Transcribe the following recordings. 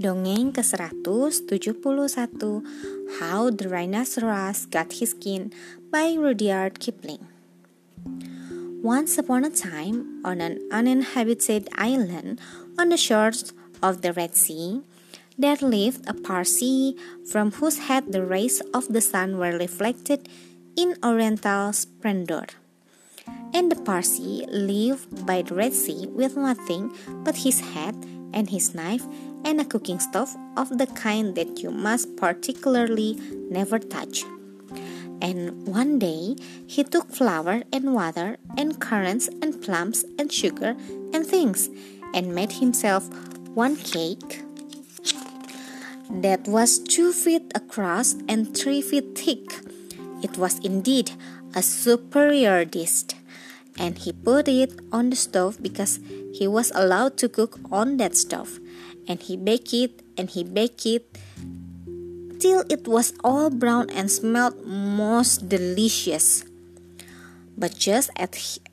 Dongeng ke-171 How the Rhinoceros Got His Skin by Rudyard Kipling Once upon a time, on an uninhabited island on the shores of the Red Sea, there lived a Parsee from whose head the rays of the sun were reflected in oriental splendor. And the Parsee lived by the Red Sea with nothing but his head and his knife and a cooking stove of the kind that you must particularly never touch. And one day he took flour and water and currants and plums and sugar and things and made himself one cake that was two feet across and three feet thick. It was indeed a superior dish, and he put it on the stove because he was allowed to cook on that stove and he baked it and he baked it till it was all brown and smelled most delicious. But just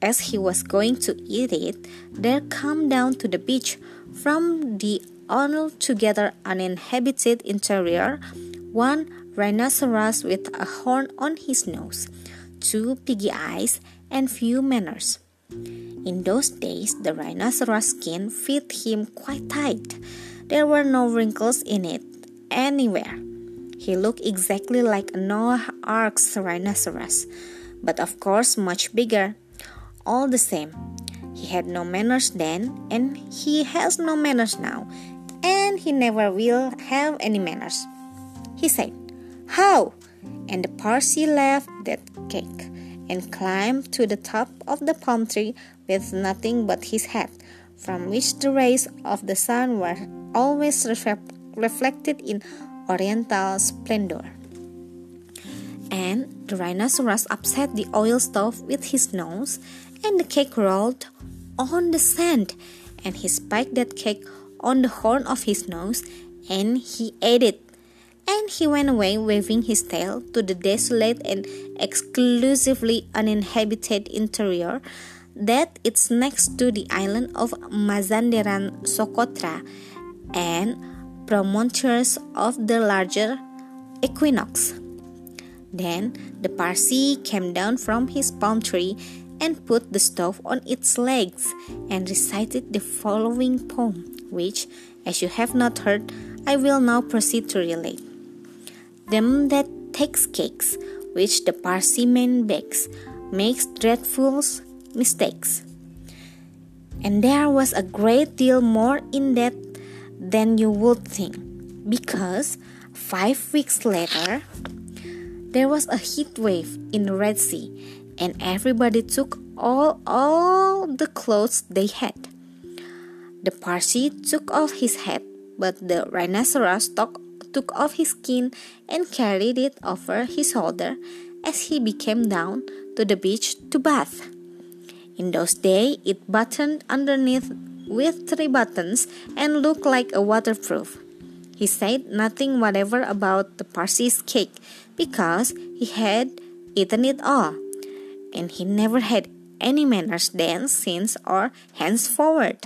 as he was going to eat it, there came down to the beach from the altogether uninhabited interior one rhinoceros with a horn on his nose, two piggy eyes, and few manners. In those days, the rhinoceros skin fit him quite tight. There were no wrinkles in it anywhere. He looked exactly like Noah Ark's rhinoceros, but of course much bigger. All the same, he had no manners then, and he has no manners now, and he never will have any manners. He said, How? And the Parsee left that cake and climbed to the top of the palm tree with nothing but his head, from which the rays of the sun were always reflected in oriental splendor. And the rhinoceros upset the oil stove with his nose, and the cake rolled on the sand, and he spiked that cake on the horn of his nose, and he ate it. And he went away waving his tail to the desolate and exclusively uninhabited interior that is next to the island of Mazanderan Socotra and promontories of the larger equinox. Then the Parsee came down from his palm tree and put the stove on its legs and recited the following poem, which, as you have not heard, I will now proceed to relate. Them that takes cakes, which the Parsee man bakes, makes dreadful mistakes. And there was a great deal more in that than you would think because five weeks later there was a heat wave in the Red Sea and everybody took all all the clothes they had. The Parsee took off his hat, but the rhinoceros took, took off his skin and carried it over his shoulder as he became down to the beach to bath. In those days, it buttoned underneath with three buttons and looked like a waterproof. He said nothing whatever about the Parsee's cake because he had eaten it all, and he never had any manners then, since, or henceforward.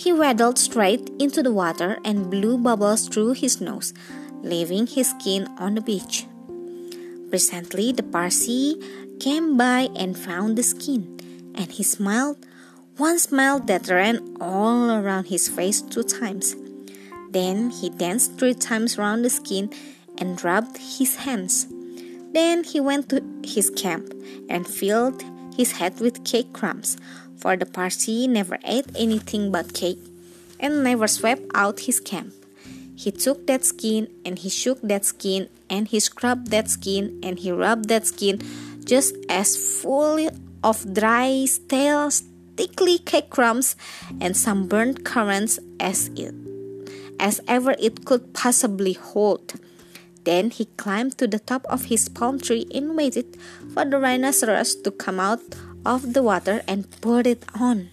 He waddled straight into the water and blew bubbles through his nose, leaving his skin on the beach. Presently, the Parsee came by and found the skin, and he smiled one smile that ran all around his face two times. Then he danced three times round the skin and rubbed his hands. Then he went to his camp and filled his head with cake crumbs, for the Parsee never ate anything but cake and never swept out his camp. He took that skin and he shook that skin and he scrubbed that skin and he rubbed that skin just as full of dry, stale, thickly cake crumbs and some burnt currants as it as ever it could possibly hold. Then he climbed to the top of his palm tree and waited for the rhinoceros to come out of the water and put it on.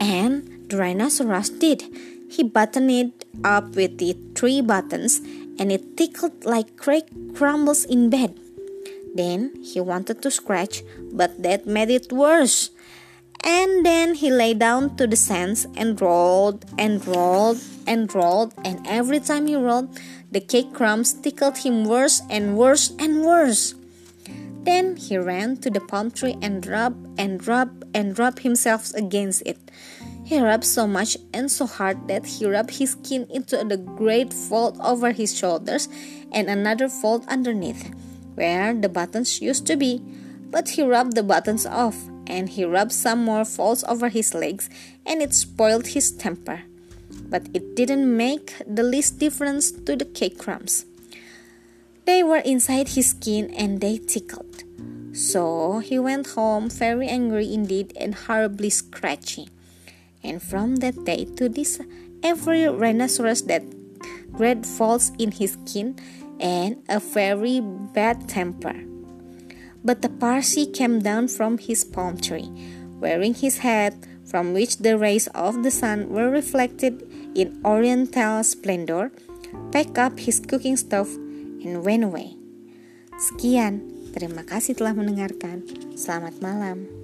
And the rhinoceros did. He buttoned it up with the three buttons and it tickled like cake crumbles in bed. Then he wanted to scratch, but that made it worse. And then he lay down to the sands and rolled and rolled and rolled, and every time he rolled, the cake crumbs tickled him worse and worse and worse. Then he ran to the palm tree and rubbed and rubbed and rubbed himself against it. He rubbed so much and so hard that he rubbed his skin into a great fold over his shoulders and another fold underneath, where the buttons used to be. But he rubbed the buttons off, and he rubbed some more folds over his legs, and it spoiled his temper. But it didn't make the least difference to the cake crumbs. They were inside his skin and they tickled. So he went home very angry indeed and horribly scratchy. And from that day to this, every rhinoceros that great falls in his skin and a very bad temper. But the Parsee came down from his palm tree, wearing his hat, from which the rays of the sun were reflected in oriental splendor, packed up his cooking stove, and went away. Sekian, terima kasih telah mendengarkan. Selamat malam.